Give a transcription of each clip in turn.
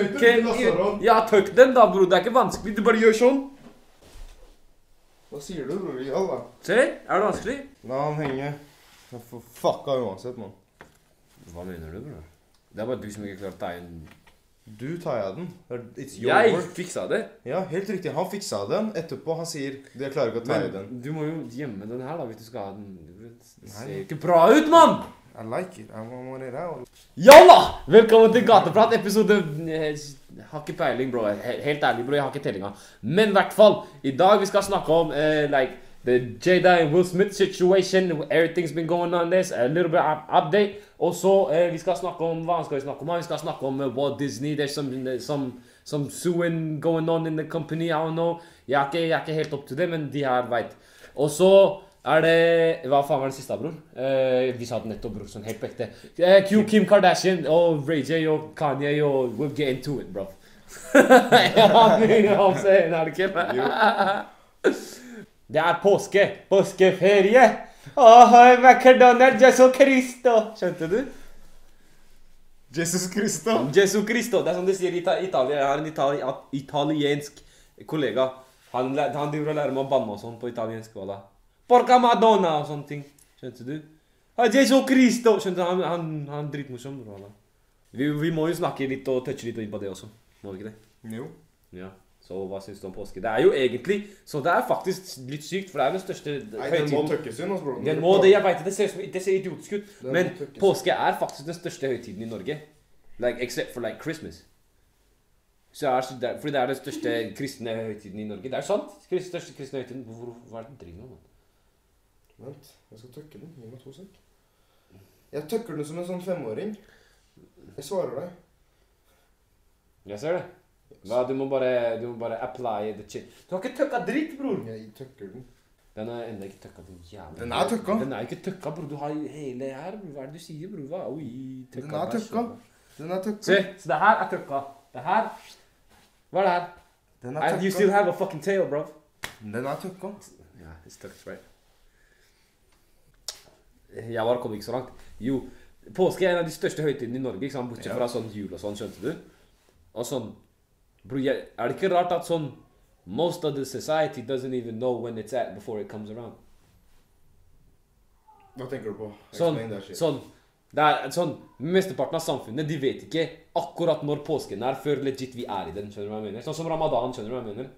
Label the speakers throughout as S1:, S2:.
S1: Ok,
S2: Jeg
S1: Ja, tøkk den da, bror. Det er ikke vanskelig. Du bare gjør sånn.
S2: Hva sier du, bror? Ja, da.
S1: Se, er det vanskelig?
S2: La han henge. Jeg får fucka uansett, mann.
S1: Hva mener du, bror? Det er bare du som ikke klarer å ta inn
S2: Du tar jeg den. It's your
S1: Jeg
S2: work.
S1: fiksa det.
S2: Ja, helt riktig. Han fiksa den. Etterpå han sier Jeg klarer ikke å ta i den.
S1: Du må jo gjemme den her, da, hvis du skal ha den. Det ser
S2: Nei.
S1: ikke bra ut, mann!
S2: I like it. I want it out.
S1: Jalla! Velkommen til Gateprat, episode Jeg har ikke peiling, bro. Helt ærlig, bro. Jeg har ikke tellinga. Men i hvert fall, i dag vi skal snakke om uh, like the Jada and Will Smith situation. Everything's been going on this. A little bit of update. Og så uh, vi skal snakke om Hva skal vi snakke om? Vi skal snakke om uh, Walt Disney. There's some, some, some suing going on in the company. I don't know. Jeg er ikke, jeg er ikke helt opp til det, men de her veit. Og så er det Hva faen var det siste, bror? Eh, vi sa det nettopp, bror. Sånn helt på ekte. Eh, Q, Kim Kardashian og Ray J og Kanye og We'll get into it, bro. det er påske. Påskeferie. Åh, McDonald's Jesu Christo. Skjønte du?
S2: Jesus Christo.
S1: Jesu Christo. Det er sånn de sier i Italia. Jeg har en itali italiensk kollega. Han, han driver og lærer meg å banne og sånn på italiensk. Walla. Porca Madonna og sånne ting. Skjønte du? Jesus Jesu Cristo. Skjønte? Han, han, han dritmorsom. Vi, vi må jo snakke litt og touche litt inn på det også. Må vi ikke det?
S2: Jo.
S1: Ja. Så hva syns du om påske? Det er jo egentlig Så det er faktisk litt sykt, for det er den største
S2: Nei, den må
S1: høytiden.
S2: tøkkes inn, altså, bror.
S1: Den må det, jeg vet det, det ser, det ser idiotisk ut.
S2: Den
S1: Men påske er faktisk den største høytiden i Norge. Like, except for like Christmas. Så er, så det, fordi det er den største kristne høytiden i Norge. Det er sant. Den største kristne høytiden. Hvor, hva er det du driver med?
S2: Vent, jeg skal tøkke den. Gi meg to sek. Jeg tøkker den som en sånn femåring. Jeg svarer deg.
S1: Jeg ser det. Hva, du må bare, du må bare apply the shit. Du har ikke tøkka dritt, bror!
S2: Jeg tøkker den.
S1: Den er ennå ikke tøkka, din jævla
S2: Den er tøkka.
S1: Den er ikke tøkka, bror. Du har hele her. bror. Hva er det du sier, bror? Hva? Oi, tøkka.
S2: Den er tøkka. Den er tøkka.
S1: Se, så det her er tøkka. Det her Hva er det her?
S2: Den er
S1: And you still have a fucking tail, bro.
S2: Den er tøkka.
S1: Yeah, it's tucked right. Jeg bare kom ikke så langt. Jo, påske er en av de største høytidene i Norge, ikke sant? bortsett fra sånn jul og sånn, skjønte du? Og sånn, bro, jeg, er det ikke rart at sånn, most of the society doesn't even know when it's at before it comes around?
S2: Hva tenker du på?
S1: Sånn, sånn, det er sånn, mesteparten av samfunnet, de vet ikke akkurat når påsken er, før legit vi er i den, skjønner du hva jeg mener? Sånn som ramadan, skjønner du hva jeg mener?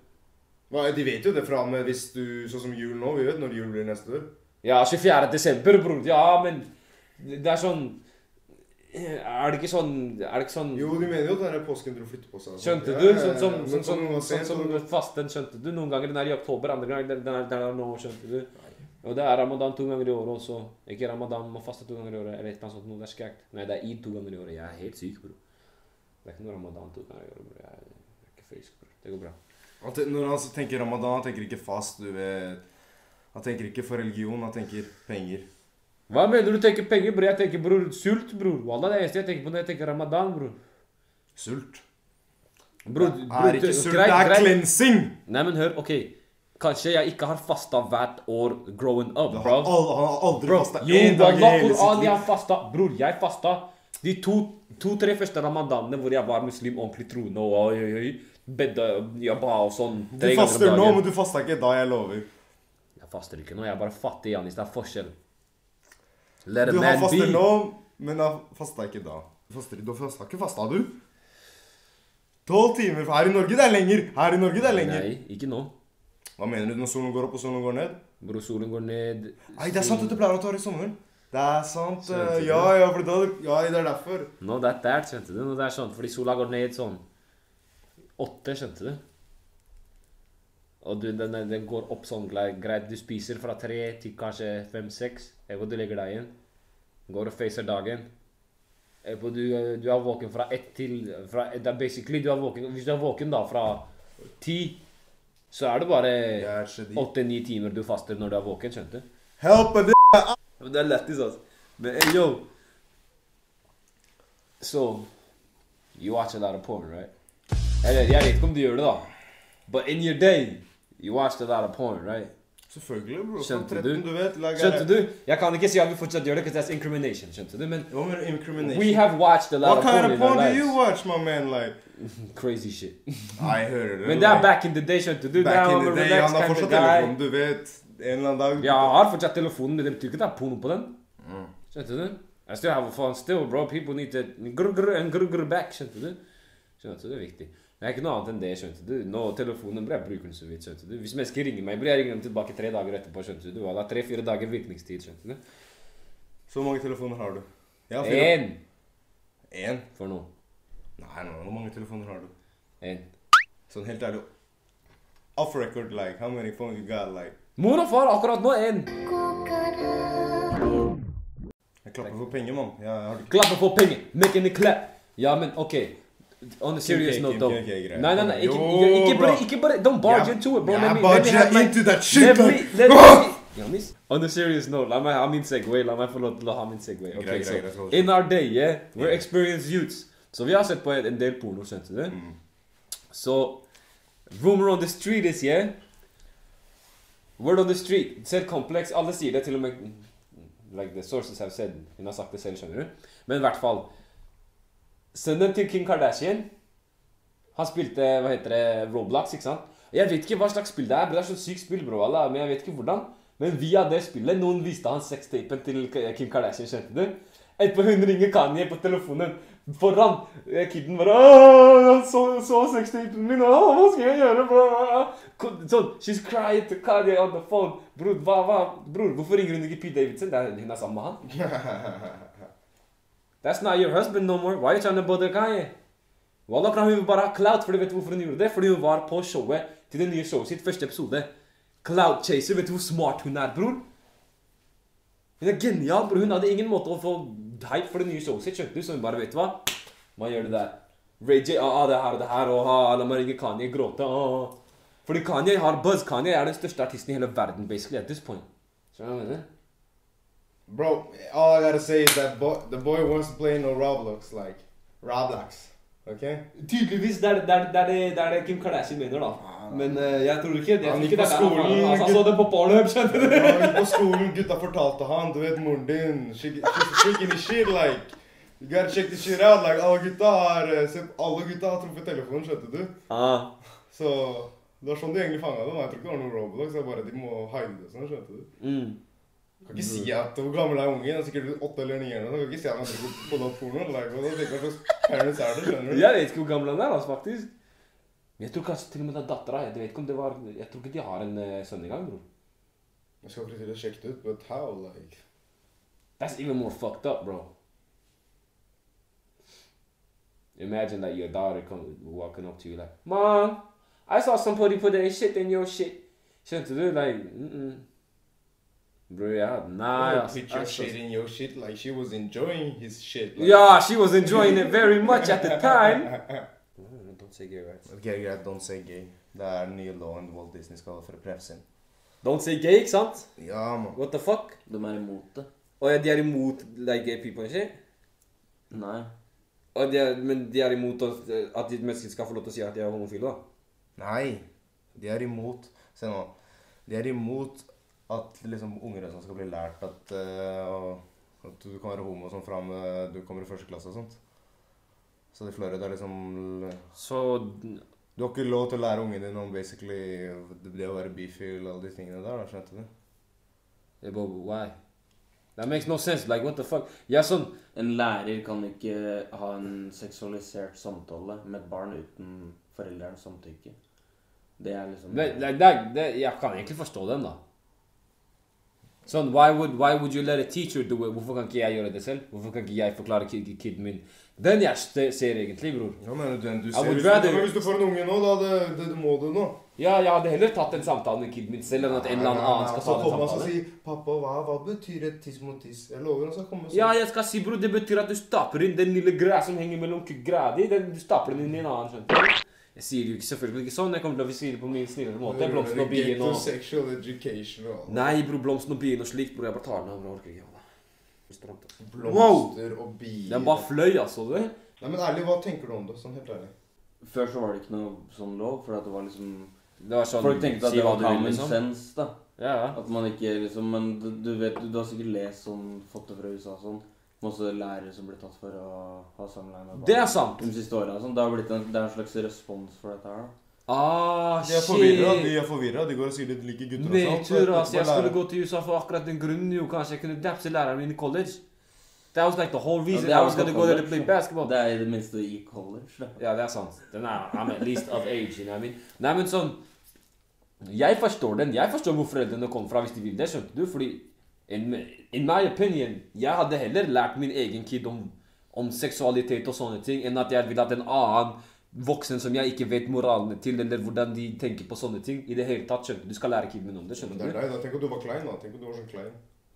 S2: Hva, de vet jo det fra og med hvis du Sånn som jul nå. Vi vet når jul blir neste år.
S1: Ja, 24. desember, bror. Ja, men det er sånn Er det ikke sånn Er det ikke sånn
S2: Jo, de mener jo at er påsken dro flytte på seg.
S1: Skjønte du? Sånn som sånn, sånn, sånn,
S2: sånn,
S1: fasten, skjønte du? Noen ganger den er i oktober, andre ganger den, er, den er nå, skjønte du? Og det er ramadan to ganger i året også. Ikke ramadan, man faster to ganger i året. Eller et annet sånt noe. Det er skægt. Nei, det er id to ganger i året. Jeg er helt syk, bror. Det er ikke noe ramadan to ganger i året, bror. Jeg er, er ikke frisk, bror. Det går bra.
S2: Når han tenker ramadan, han tenker ikke fast, du vet. Han tenker ikke for religion, han tenker penger.
S1: Hva mener du tenker penger, bror? Jeg tenker, bror, sult, bror. Wallah, det er eneste jeg tenker på når jeg tenker ramadan, bror.
S2: Sult.
S1: Bror,
S2: Det er ikke sult, det er cleansing!
S1: Nei, men hør, ok. Kanskje jeg ikke har fasta hvert år growing up, bro.
S2: Han har aldri fasta én dag i hele sitt liv.
S1: fasta. Bror, jeg fasta de to-tre første ramadanene hvor jeg var muslim, ordentlig troende og og, og, og Bedda, jeg ba og sånn.
S2: Du faster nå, men du fasta ikke da, jeg lover.
S1: Ikke nå, jeg bare fattig, Janis. Det er forskjell. Let a
S2: Du har
S1: man
S2: faster nå, men da fasta ikke da. Du du fasta ikke fasta, du? Tolv timer. Her i Norge det er lenger. Her i Norge det er lenger.
S1: Nei, ikke nå.
S2: Hva mener du når solen går opp og solen går ned?
S1: Bro, solen går ned.
S2: Nei, det er sant at du pleier å ta det i sommeren. Det er sant. Eh. Ja, ja, for da, ja, det er derfor.
S1: Nå, det er der, skjønte du? Nå, det er sånn, fordi sola går ned sånn åtte, skjønte du? Og du, den, den går opp sånn greit. Du spiser fra tre til kanskje fem-seks. Hvor du legger deg igjen. Går og facer dagen. Du, du er våken fra ett til fra, det er Basically, du er våken Hvis du er våken da fra ti, så er det bare åtte-ni timer du faster når du er våken, skjønte du?
S2: Help a
S1: det er lættis, altså. Men hey, yo. So, you watch a lot of porn, right? Eller, jeg vet ikke om du gjør det, da. But in your day, you watched a lot of porn, right?
S2: Selvfølgelig, bro.
S1: Skjønte
S2: 13,
S1: du?
S2: du vet.
S1: Skjønte du? Jeg kan ikke si at vi fortsatt gjør det, because that's incrimination. Skjønte du? Men
S2: Hva med incrimination?
S1: we have watched a lot
S2: What
S1: of porn
S2: What
S1: in our
S2: porn do
S1: lives.
S2: you watch, my man? Like
S1: Crazy shit.
S2: I hører det.
S1: Men det er back in the day, skjønte du.
S2: Back in the day. Han har fortsatt telefonen, du vet. En eller annen dag.
S1: Ja, han har fortsatt telefonen, men det betyr ikke at det er porno på den.
S2: Mm.
S1: Skjønte du? I still have a phone still, bro. People need to grr, grr, and grr, grr back, skjønte du? Skjønte du? Det er viktig. Det er ikke noe annet enn det, skjønte du. Nå, telefonen, bro, jeg bruker den så vidt, skjønte du. Hvis mennesker ringer meg, blir jeg ringer dem tilbake tre dager etterpå, skjønte du. Det er tre-fire dager virkningstid, skjønte du.
S2: Så mange telefoner har du? Ja,
S1: Én!
S2: Én?
S1: For nå.
S2: Nei, nå, hvor mange telefoner har du?
S1: En.
S2: Sånn helt ærlig. Off record, like, how many phones you got, like?
S1: Mor og far, akkurat nå en.
S2: Jeg klapper for penger, mann.
S1: Klapper for penger. Make any clap. Ja, men ok. On a serious note, though.
S2: No, no,
S1: nei. Ikke, ikke, bare, ikke bare Don't barge
S2: yeah.
S1: into it, bro.
S2: Yeah,
S1: Let me, let me have my...
S2: that shit,
S1: Let me, let me... On a serious note, la meg ha min segway. La meg få lov til å ha min segway.
S2: Greit,
S1: Ok,
S2: greit,
S1: så
S2: greit,
S1: In our day, yeah, we're
S2: Yeah.
S1: experienced youths. Så vi har sett på en del porno, skjønte du?
S2: Mm.
S1: Så rumor on the street is, yeah Word on the street. Selv kompleks. Alle sier det, til og med Like the sources have said. Hun har sagt det selv, skjønner du? Men i hvert fall Sønnen til Kim Kardashian Han spilte hva heter det, Roblox, ikke sant? Jeg vet ikke hva slags spill det er, bro. det er så sykt spill, bro. Allah, men jeg vet ikke hvordan. Men via det spillet Noen viste han sextapen til Kim Kardashian, skjønte du? Etterpå hun ringer Kanye på telefonen foran eh, kiden bare 'Han så, så sextapen min, åh, hva skal jeg gjøre? bro?» Sånn, she's crying to Kanye on the phone. Bror, hva, hva, bror, hvorfor ringer hun ikke P. Davidson? Hun er sammen med han. That's not your husband no more. Why are you trying to bother Kanye? Walla, kan hun bare ha clout, for du vet hvorfor hun gjorde det? Fordi hun var på showet til det nye showet sitt, første episode. Cloud Chaser, vet du hvor smart hun er, bror? Hun er genial, bror. Hun hadde ingen måte å få hype for det nye showet sitt, skjønte du? Så hun bare, vet du hva? Man gjør det der. Ray J, ah, ah, det her og det her, og ah, la meg ringe Kanye, gråte, ah. Fordi Kanye har buzz. Kanye er den største artisten i hele verden, basically, at this point. Skjønner du hva jeg mener?
S2: Bro, all I gotta say is that bo the boy wants to play no Roblox, like Roblox. Okay?
S1: Tydeligvis, det er det, er, det, er det, er Kim Kardashian mener, da. Men uh, jeg tror ikke det.
S2: Han gikk på
S1: skolen. der han- altså, så det på Pornhub, skjønner du?
S2: Han gikk på skolen, gutta fortalte han, du vet moren din, she, freaking the shit, like. You gotta check this shit out, like, alle gutta har, eh, alle gutta har truffet telefonen, skjønte du?
S1: Ah.
S2: Så, det var sånn de egentlig fanget dem, jeg tror ikke det var noen Roblox, det er bare de må hide det sånn, skjønte du?
S1: Mm.
S2: Kan ikke si at, hvor gammel er ungen, er sikkert åtte eller ni eller noe, kan ikke si at han driver på noe porno, da tenker jeg slags parents er det, skjønner du?
S1: Jeg vet ikke hvor gammel han er, altså, faktisk. Jeg tror kanskje til og med det er dattera. Jeg vet ikke om det var Jeg tror ikke de har en uh, sønn engang, bror.
S2: Jeg skal til å sjekke det ut, but how, like?
S1: That's even more fucked up, bro. Imagine that your daughter come walking up to you like, Mom, I saw somebody put their shit in your shit. Skjønte du? Like, mm -mm. Bro, yeah,
S2: nah.
S1: Altså.
S2: put your
S1: altså.
S2: shit in your shit, like, she was enjoying his shit, like.
S1: Yeah, she was enjoying it very much at the time. Don't say gay, right?
S2: Ok, greit, don't say gay. Det er den nye loven Walt Disney skal ha for å presse inn.
S1: Don't say gay, ikke sant?
S2: Ja, man.
S1: What the fuck?
S3: De er imot det.
S1: Og ja, de er imot like gay people ikke?
S3: Nei.
S1: Og de er, men de er imot at, at de mennesker skal få lov til å si at de er homofile, da?
S2: Nei, de er imot Se nå. De er imot at liksom unger og sånn skal bli lært at, uh, at du kan være homo sånn fra med du kommer i første klasse og sånt. Så i Florida er liksom
S1: Så
S2: Du har ikke lov til å lære ungen din om basically det å være bifil og alle de tingene der, da, skjønte du?
S1: yeah, but why? That makes no sense. Like, what the fuck? Jeg er sånn
S3: En lærer kan ikke ha en seksualisert samtale med et barn uten foreldrenes samtykke. Det er liksom
S1: det, det, det, det, Jeg kan egentlig forstå den, da. Sånn, why would, why would you let a teacher do it? Hvorfor kan ikke jeg gjøre det selv? Hvorfor kan ikke jeg forklare kid, kiden min? Den jeg ser egentlig, bror.
S2: Ja, men den du ser hvis,
S1: rather-
S2: du, hvis du får en unge nå, da det, det, det må du nå.
S1: Ja, jeg hadde heller tatt en samtale med kiden min selv enn at en eller annen annen skal ta
S2: Så
S1: den
S2: kommer han og
S1: samtalen.
S2: sier 'Pappa, hva, hva betyr et tiss mot tiss?' Jeg lover han skal komme sånn.
S1: Ja, jeg skal si, bror, det betyr at du stapper inn den lille greia som henger mellom greia di. Den, du stapper den inn i en annen, skjønner du? Jeg sier det jo ikke selvfølgelig ikke sånn. Jeg kommer til å si det på min snillere måte. Blomsten og bien og
S2: Sexual education og.
S1: Nei, bror, blomsten og bien og slikt, bror. Jeg bare tar den av. Jeg orker ikke.
S2: Blomster og bier.
S1: Den bare fløy, altså. du
S2: Nei, men ærlig, hva tenker du om det? Sånn helt ærlig.
S3: Før så var det ikke noe sånn lov, for at det var liksom
S1: Det var sånn
S3: Folk tenkte at
S1: si
S3: det var common
S1: liksom.
S3: sense, da.
S1: Ja, ja.
S3: At man ikke liksom Men du, du vet, du, du har sikkert lest sånn, fått det fra USA og sånn. Masse lærere som blir tatt for å ha samleie med barn.
S1: Det er sant.
S3: De siste årene, Sånn. Det har blitt en, det er en slags respons for dette her, da.
S1: Ah,
S2: De er
S1: shit.
S2: forvirra. De er forvirra. De går og sier de liker gutter og sånt.
S1: du, ass, jeg skulle gå til USA for akkurat den grunnen jo. Kanskje jeg kunne dapse læreren min i college. That was like the whole reason
S3: er
S1: I was gonna go there to play basketball.
S3: Det er i det minste i college, da.
S1: Ja, det er sant. Den er, I'm at least of age, you know what I mean? Nei, men sånn Jeg forstår den. Jeg forstår hvor foreldrene kommer fra hvis de vil det, skjønte du? Fordi in, in my opinion, jeg hadde heller lært min egen kid om, om seksualitet og sånne ting, enn at jeg ville hatt en annen voksen som jeg ikke vet moralene til, eller hvordan de tenker på sånne ting, i det hele tatt, skjønner du? Du skal lære kiden min om det,
S2: Det
S1: skjønner
S2: er
S1: du?
S2: deg, da. Tenk at du var klein, da. Tenk at du var sånn klein.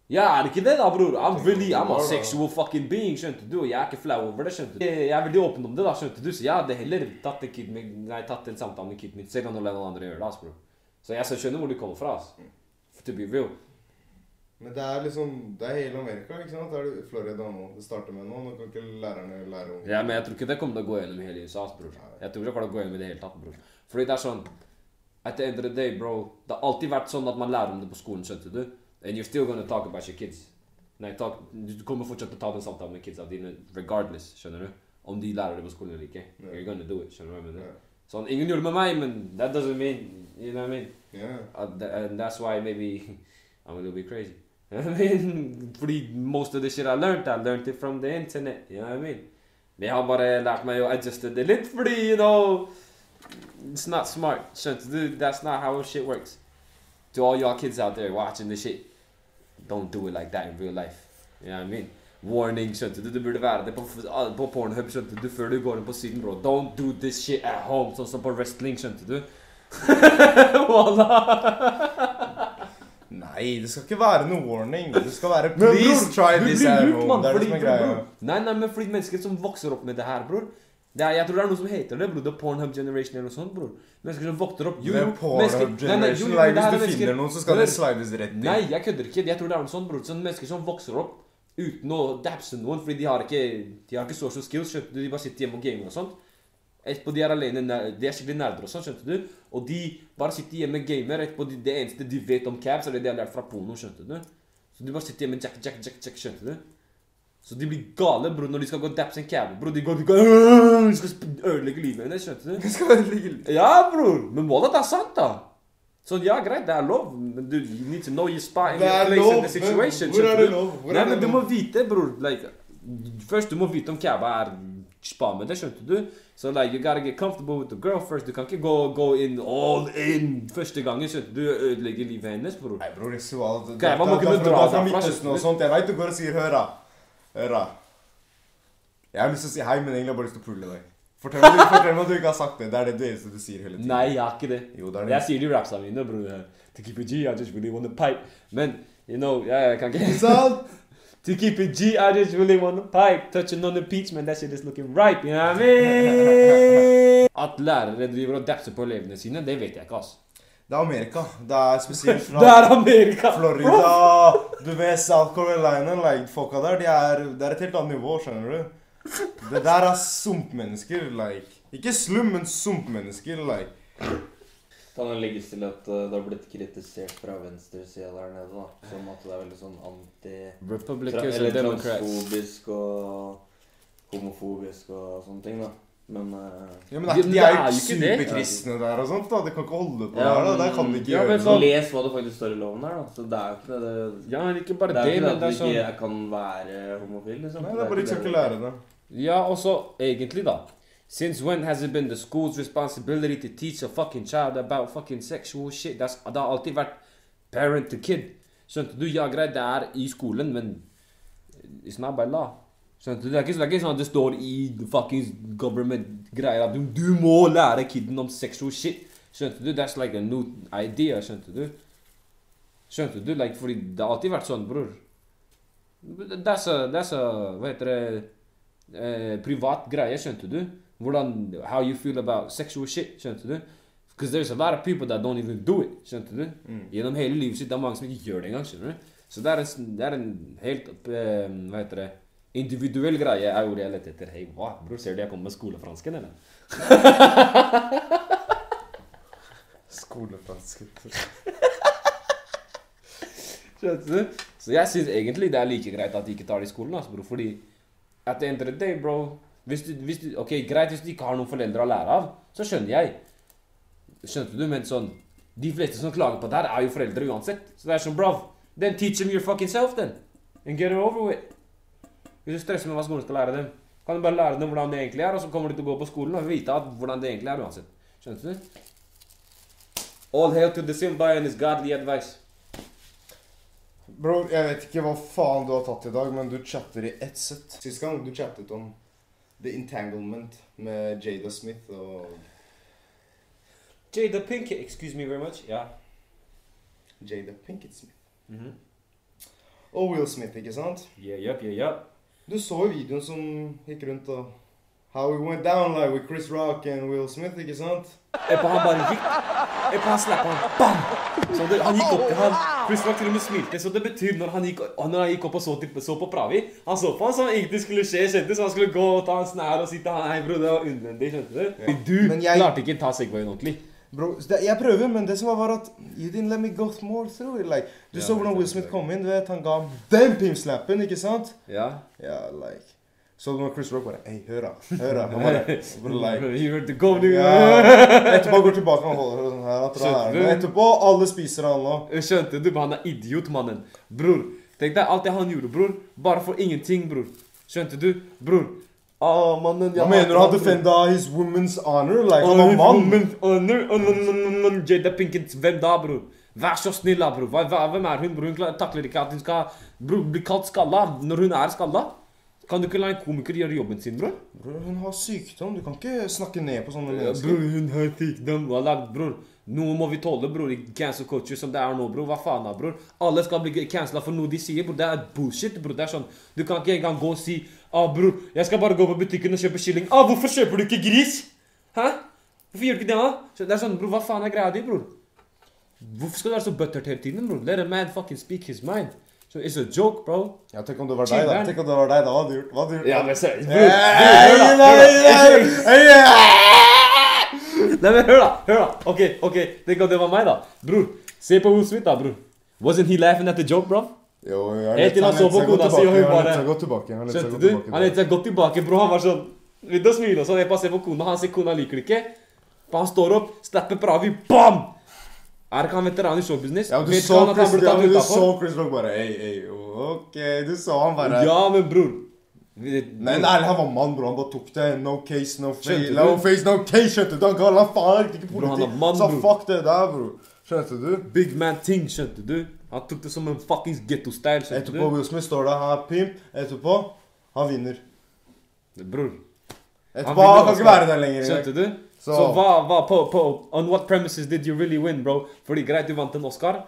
S1: Ja, er det ikke det da, bror? I'm really, I'm a sexual fucking being, skjønte du? Og jeg er ikke flau over det, skjønte du? Jeg er veldig åpen om det da, skjønte du? Så jeg hadde heller tatt en, kid med, nei, tatt en samtale med kiden min, selv om noen andre gjør det, ass, bror. Så jeg skjønner hvor du kommer fra, ass. To be real.
S2: Men det er liksom Det er hele Amerika, ikke sant? Det er Florida nå. Det starter med nå. Nå kan ikke lærerne lære om
S1: Ja, men jeg tror ikke det kommer til å gå gjennom hele USA, bror. Jeg tror ikke det kommer til å gå gjennom i det hele tatt, bror. Fordi det er sånn, at the end of the day, bro, det har alltid vært sånn at man lærer om det på skolen, skjønte du? And you're still gonna talk about your kids. Nei, talk, du kommer fortsatt til å ta den samtalen med kidsa dine, regardless, skjønner du? Om de lærer det på skolen eller ikke.
S2: Yeah.
S1: You're gonna do it, skjønner du hva jeg mener?
S2: Ja.
S1: Sånn, ingen gjorde det med meg, men that doesn't mean, you know what I mean?
S2: Yeah.
S1: Uh, th- and that's why maybe I'm a little bit crazy. You know what I mean? Fordi most of the shit I learned, I learned it from the internet. You know what I mean? Har bare lært meg å adjuste det litt, fordi, you know, it's not smart. Skjønte du? That's not how shit works. To all y'all kids out there watching this shit, don't do it like that in real life. You know what I mean? Warning, skjønte du? Du burde være det på, på Pornhub, skjønte du? Før du går inn på siden, bro. Don't do this shit at home, sånn som på wrestling, skjønte du? Wallah.
S2: Nei, det skal ikke være noe warning. Det skal være
S1: Men
S2: Please
S1: bror,
S2: try this at home. Det er det som er greia.
S1: Nei, nei, men fordi mennesker som vokser opp med det her, bror det er, Jeg tror det er noe som heter det, bror. The Pornhub generation eller noe sånt, bror. Mennesker som vokter opp jo, jo,
S2: er
S1: mennesker- nei, nei, jo, jo, det
S2: hvis du
S1: mennesker-
S2: finner noen, så skal det slides rett ned.
S1: Nei, jeg kødder ikke. Jeg tror det er noe sånt, bror. Sånn mennesker som vokser opp uten å dapse noen, fordi de har ikke De har ikke social skills. De bare sitter hjemme og gamer og sånt. Etterpå de er alene, de er skikkelig nerder og sånn, skjønte du. Og de bare sitter hjemme gamer. Etterpå de, det eneste de vet om cabs, er det de har lært fra porno, skjønte du. Så de bare sitter hjemme jack, jack, jack, jack, skjønte du. Så de blir gale, bror, når de skal gå og dapse en cab. Bror, de går, de går! De skal ødelegge livet hennes, skjønte du.
S2: De skal ødelegge livet?
S1: Ja, bror. Men wallah, det er sant, da. Sånn, ja, greit, det er lov, men du you need to know your spot in your place in the situation.
S2: hvor er det lov? Hvor
S1: Nei, men du må vite, bror. Like, først, du må vite om caba er spa med det, skjønte du? Så like, you gotta get comfortable with the girl first. Du kan ikke gå, gå in all in første gangen, skjønte du? Ødelegge livet hennes, bror.
S2: Nei, bror, seksual det- det er fra- Midtøsten og sånt. Jeg vet du går og sier 'hør, da'. Hør, da. Jeg har lyst til å si hei, men egentlig har jeg bare lyst til å pule deg. Fortell meg, fortell meg at du ikke har sagt det. Det er det eneste du sier hele tiden.
S1: Nei, jeg har ikke det.
S2: Jo, det det.
S1: Jeg sier det i rapsa mine, bror. To keep a G, I just really want a pipe. Men, you know, jeg kan ikke
S2: Sant?
S1: To keep it G, I just really want to pipe. Touching on the peach, man, that shit is looking ripe, you know what I mean? At lærere driver og dapser på elevene sine, det vet jeg ikke, ass.
S2: Det er Amerika. Det er spesielt fra
S1: Det er Amerika!
S2: Florida, du vet South Carolina, like, folka der, de er, det er et helt annet nivå, skjønner du? Det der er sumpmennesker, like. Ikke slum, men sumpmennesker, like.
S3: Kan det legges til at uh, det har blitt kritisert fra venstresida der nede, da. Som at det er veldig sånn anti...
S1: Republicans
S3: eller
S1: and Democrats.
S3: transfobisk og homofobisk og sånne ting, da. Men uh,
S2: Ja, men er ikke,
S1: Ja,
S2: de er jo
S1: er
S2: ikke
S1: ikke det.
S2: superkristne der og sånt, da. De kan ikke holde på
S3: Ja,
S2: der, da.
S3: Det
S2: Der kan de ikke
S1: Ja, men
S2: gjøre
S1: så-
S3: les hva det faktisk står i loven her, da. Så det er jo ikke det det,
S1: Ja, men ikke bare
S3: det
S1: det,
S3: er ikke
S1: men
S3: det
S1: det
S3: at
S1: er
S3: du
S1: sånn
S3: ikke kan være homofil, liksom.
S2: Nei, det er bare ikke å lære det.
S1: Ja, og så egentlig, da. Since when has it been the school's responsibility to teach a fucking child about fucking sexual shit? That's, det har alltid vært parent to kid. Skjønte du? Ja, greit, det er i skolen, men it's not by law. Skjønte du? Det er ikke, det er ikke sånn at det står i fucking government-greier at du, du må lære kiden om sexual shit. Skjønte du? That's like a new idea, skjønte du? Skjønte du? Like, fordi det har alltid vært sånn, bror. That's a, that's a, hva heter det, eh, privat greie, skjønte du? Hvordan, how you feel about sexual shit, skjønte du? Because there's a lot of people that don't even do it, skjønte du?
S2: Mm.
S1: Gjennom hele livet sitt, det er mange som ikke gjør det engang, skjønner du? Så det er en, det er en helt, uh, hva heter det, individuell greie er ordet jeg lette etter. Hei, hva? Bror, ser du jeg kommer med skolefransken, eller? Skjønte du? Så jeg syns egentlig det er like greit at de ikke tar det i skolen, altså, bro. Fordi at the end of the day, bro hvis du, hvis du, Ok, greit hvis du ikke har noen foreldre å lære av, så skjønner jeg. Skjønte du? Men sånn De fleste som klager på det her, er jo foreldre uansett. Så det er sånn, bro Then teach them your fucking self, then. And get it over with. Hvis du stresser med hva skolen skal lære dem, kan du bare lære dem hvordan det egentlig er, og så kommer de til å gå på skolen og vite at hvordan det egentlig er uansett. Skjønte du? All hail to the Simba and his godly advice.
S2: Bro, jeg vet ikke hva faen du har tatt i dag, men du chatter i ett sett. Sist gang du chattet om The Entanglement med Jada Smith og
S1: Jada Pinkett, excuse me very much. Ja.
S2: Jada Pinkett Smith.
S1: Mhm.
S2: Og Will Smith, ikke sant?
S1: Yeah, yep, yeah, yep.
S2: Du så jo videoen som gikk rundt og How it went down like with Chris Rock and Will Smith, ikke sant?
S1: Eppa han bare gikk Eppa han slappa han BAM! Så det, han gikk opp til han Chris til og med smilte. Så det betyr når han gikk, når han gikk opp og så, så på Pravi Han så på han som ingenting skulle skje, skjønte du? Så han skulle gå og ta en snær og si til han Hei, bro, det var unødvendig, skjønte du? Du
S2: Men jeg-
S1: klarte ikke å ta Segwayen ordentlig.
S2: Bro, det, jeg prøver, men det som var, var at You didn't let me go more through it. Like, du
S1: Ja,
S2: så hvordan Will Smith kom inn. Du vet, Han ga den pimslappen, ikke sant?
S1: Ja.
S2: Ja, like Så når Chris Rock bare Hei, hør da. Hør da. Han bare, bare like
S1: You heard the go,
S2: ja, Etterpå går tilbake og holder sånn her.
S1: Skjønte du?
S2: Etterpå, alle spiser han nå.
S1: Skjønte du? Han er idiot, mannen. Bror, tenk deg alt det han gjorde, bror. Bare for ingenting, bror. Skjønte du? Bror. Ah, mannen,
S2: Hva mener du? Han defenda his woman's honor? Like, han var mann.
S1: Honor, honor, Jada Pinkett, hvem da, bror? Vær så snill, da, bror. Hvem er hun, bror? Hun takler ikke at hun skal bli kalt skalla når hun er skalla. Kan du ikke la en komiker gjøre jobben sin, bror?
S2: Bror, hun har sykdom. Du kan ikke snakke ned på sånne mennesker.
S1: bror, hun har sykdom. Wallah, bror. Noe må vi tåle, bror. I cancel culture som det er nå, bror. Hva faen da, bror? Alle skal bli cancela for noe de sier, bror. Det er bullshit, bror. Det er sånn Du kan ikke engang gå og si Ah, bror, jeg skal bare gå på butikken og kjøpe kylling. Ah, hvorfor kjøper du ikke gris? Hæ? Hvorfor gjør du ikke det, da? Det er sånn, bror, hva faen er greia di, bror? Hvorfor skal du være så buttert hele tiden, bror? Let a man fucking speak his mind. So it's a joke, bro.
S2: Ja, Tenk om det var deg, da. Tenk om det var deg, da. Hva hadde du gjort? Hva hadde du gjort?
S1: Ja, men se,
S2: nei,
S1: men hør da, hør da. Ok, ok, tenk om det var meg da. Bror, se på Will Smith da, bror. Wasn't he laughing at the joke, bro?
S2: Jo, jeg
S1: Helt til han så på kona si, og hun bare- Skjønte du? Han hadde godt tilbake, bro. Han var sånn Begynte å smile og sånn. Jeg bare ser på kona. Han ser kona liker det ikke. Han står opp, slapper Pravi, bam! Er ikke han veteran i showbusiness?
S2: Ja, du
S1: Vet
S2: så
S1: han han
S2: Chris, ja, du så Chris Rock bare Ei, ei, ok. Du så han bare
S1: Ja, men bror.
S2: Nei,
S1: bror.
S2: nei, han var mann, bro. Han bare tok det. No case, no face. No face, no case, skjønte du? Han ga han faen ikke
S1: Bro, han
S2: politi.
S1: er mann,
S2: Så fuck det der, bro. Skjønte du?
S1: Big man ting, skjønte du? Han tok det som en fuckings ghetto-style, skjønte
S2: Etterpå
S1: du?
S2: Will Smith står der, han er pimp. Etterpå, han vinner.
S1: Bror.
S2: Etterpå, han kan ikke være der lenger.
S1: Skjønte du? Så,
S2: Så-
S1: hva, hva på, på On what premises did you really win, bro? Fordi greit, du vant en Oscar.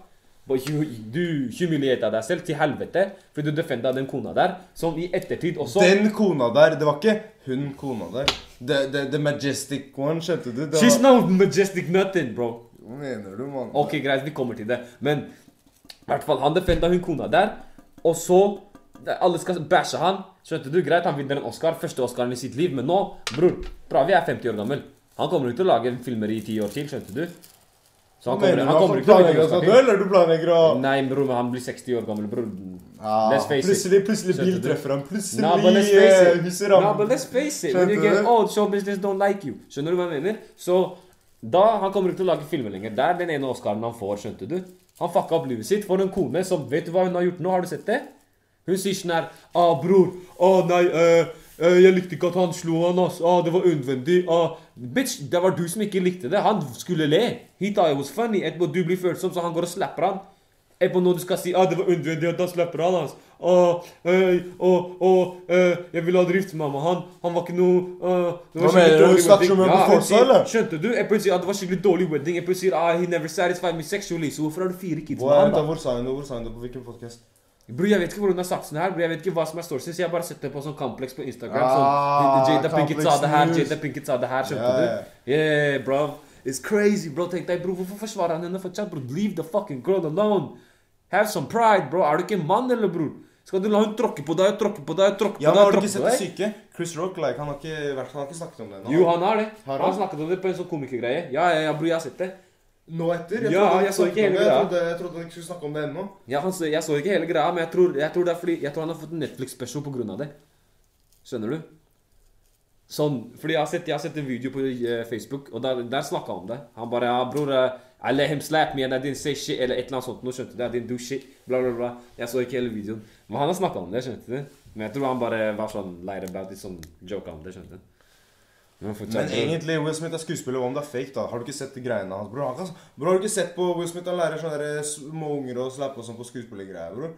S1: But you, du humilierte deg selv til helvete fordi du defenda den kona der, som i ettertid også
S2: Den kona der, det var ikke hun kona der. The, the, the majestic one, skjønte du?
S1: She's
S2: var...
S1: no majestic nothing, bro.
S2: Hva mener du, mann?
S1: Ok, greit, vi kommer til det. Men i hvert fall, han defenda hun kona der, og så Alle skal bæsje han. Skjønte du? Greit, han vinner en Oscar. Første Oscaren i sitt liv. Men nå, bror, Pravi er 50 år gammel. Han kommer ikke til å lage filmer i ti år til, skjønte du? Så han kommer, han kommer ikke til å
S2: lage å ta
S1: til.
S2: duell, eller du planlegger å
S1: Nei, bror, men han blir 60 år gammel, bror.
S2: Ah,
S1: Let's face.
S2: Plutselig, plutselig bil treffer ham. Plutselig
S1: Nah, han,
S2: eh,
S1: it. Nah, but let's face it. When you get old, show business don't like you. Skjønner du hva jeg mener? Så da han kommer ikke til å lage filmer lenger. Det er den ene Oscaren han får, skjønte du? Han fucka opp livet sitt for en kone som Vet du hva hun har gjort nå? Har du sett det? Hun sier sånn her Ah, bror. Å nei, Uh, eh, jeg likte ikke at han slo han, ass. Ah, det var unødvendig. Ah, bitch, det var du som ikke likte det. Han skulle le. He thought it was funny. Etterpå du blir følsom, så han går og slapper han. Etterpå når du skal si ah, det var unødvendig at han slapper han, ass. Ah, eh, og, og eh, jeg ville gifte meg med han. Han var ikke noe uh, det var skikkelig dårlig wedding. Ja,
S2: på
S1: hun sier-
S2: eller?
S1: Skjønte du? Etterpå sier ah, det var skikkelig dårlig wedding. Etterpå sier ah, he never satisfied me sexually. Så hvorfor har du fire kids med han,
S2: da, hvor sa hun det? Hvor sa hun det? På hvilken podcast?
S1: Bro, jeg vet ikke hvordan hun har sagt sånn her. Bro, jeg vet ikke hva som er sources. Jeg har bare sett det på sånn Complex på Instagram.
S2: Ah,
S1: sånn, Jada Pinkett sa det her, Jada Pinkett sa det her. Skjønte
S2: Ja, ja.
S1: du? Yeah, bro. It's crazy, bro. Tenk deg, bro. Hvorfor forsvarer han henne fortsatt, bro? Leave the fucking girl alone. Have some pride, bro. Er du ikke en mann, eller, bror? Skal du la hun tråkke på deg og tråkke på deg og tråkke
S2: Ja,
S1: på
S2: men
S1: deg?
S2: Har du ikke sett det syke? Chris Rock like, han, har ikke, han har ikke snakket om det ennå.
S1: Jo, han har det.
S2: Har
S1: Han
S2: han?
S1: snakket om det på en sånn komikergreie. Ja, ja, ja, bro, jeg har sett det.
S2: Nå etter?
S1: Ja,
S2: trodde
S1: jeg så ikke hele
S2: greia. Jeg trodde, jeg trodde han ikke skulle snakke om det ennå.
S1: Ja, han, jeg så ikke hele greia, men jeg tror, jeg tror det fordi Jeg tror han har fått en Netflix-special av det. Skjønner du? Sånn, fordi jeg har sett, jeg har sett en video på uh, Facebook, og der, der snakka han om det. Han bare ja, 'Bror, uh, I let him slap me and I didn't say shit', eller et eller annet sånt. Nå skjønte du? I didn't do shit, bla, bla, bla. Jeg så ikke hele videoen. Men han har snakka om det, skjønte du? Men jeg tror han bare var sånn light about it, sånn joke om det, skjønte du? Men,
S2: egentlig, Will Smith er skuespiller. Hva om det er fake, da? Har du ikke sett de greiene hans, bror? Han bror, har du ikke sett på Will Smith? Han lærer sånne der små unger å slappe og sånn på skuespillergreier, bror.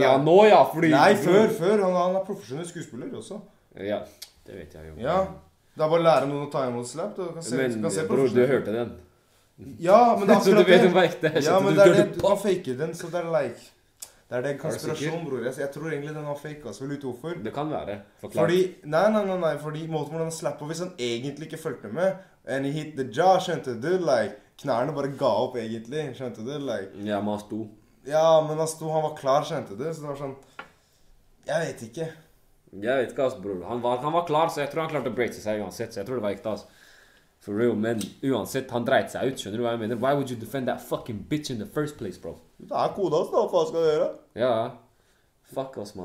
S1: Ja, nå ja, fordi
S2: Nei, før. før. Han, han er profesjonell skuespiller også.
S1: Ja, det vet jeg jo.
S2: Ja. Det er bare å lære noen å ta imot slap. Du kan se,
S1: Men
S2: kan se
S1: bror, du hørte den.
S2: Ja, men det er
S1: du
S2: akkurat
S1: vet
S2: det.
S1: den var ekte.
S2: Ja, men det er det.
S1: Du
S2: kan fake den, så det er like Det er det
S1: konspirasjonen,
S2: konspirasjon, bror. Jeg, jeg tror egentlig den var fake. Altså. Vil du hvorfor?
S1: Det kan være. Forklar.
S2: Fordi Nei, nei, nei, nei, fordi måten hvordan han slapp på Hvis han egentlig ikke fulgte med And he hit the jaw, skjønte du? Like, knærne bare ga opp, egentlig. Skjønte du? Like
S1: Ja, men han sto.
S2: Ja, men han sto Han var klar, skjønte du? Så det var sånn Jeg vet ikke.
S1: Jeg vet ikke, ass, bror. Han var, han var klar, så jeg tror han klarte å breake seg uansett. Så jeg tror det var ekte, altså. For real, men uansett, han dreit seg ut. Skjønner du hva jeg mener? Why would you defend that fucking bitch in the first place, bro?
S2: Det er kona hans, da. Hva faen skal du gjøre?
S1: Ja. Fuck oss, mann.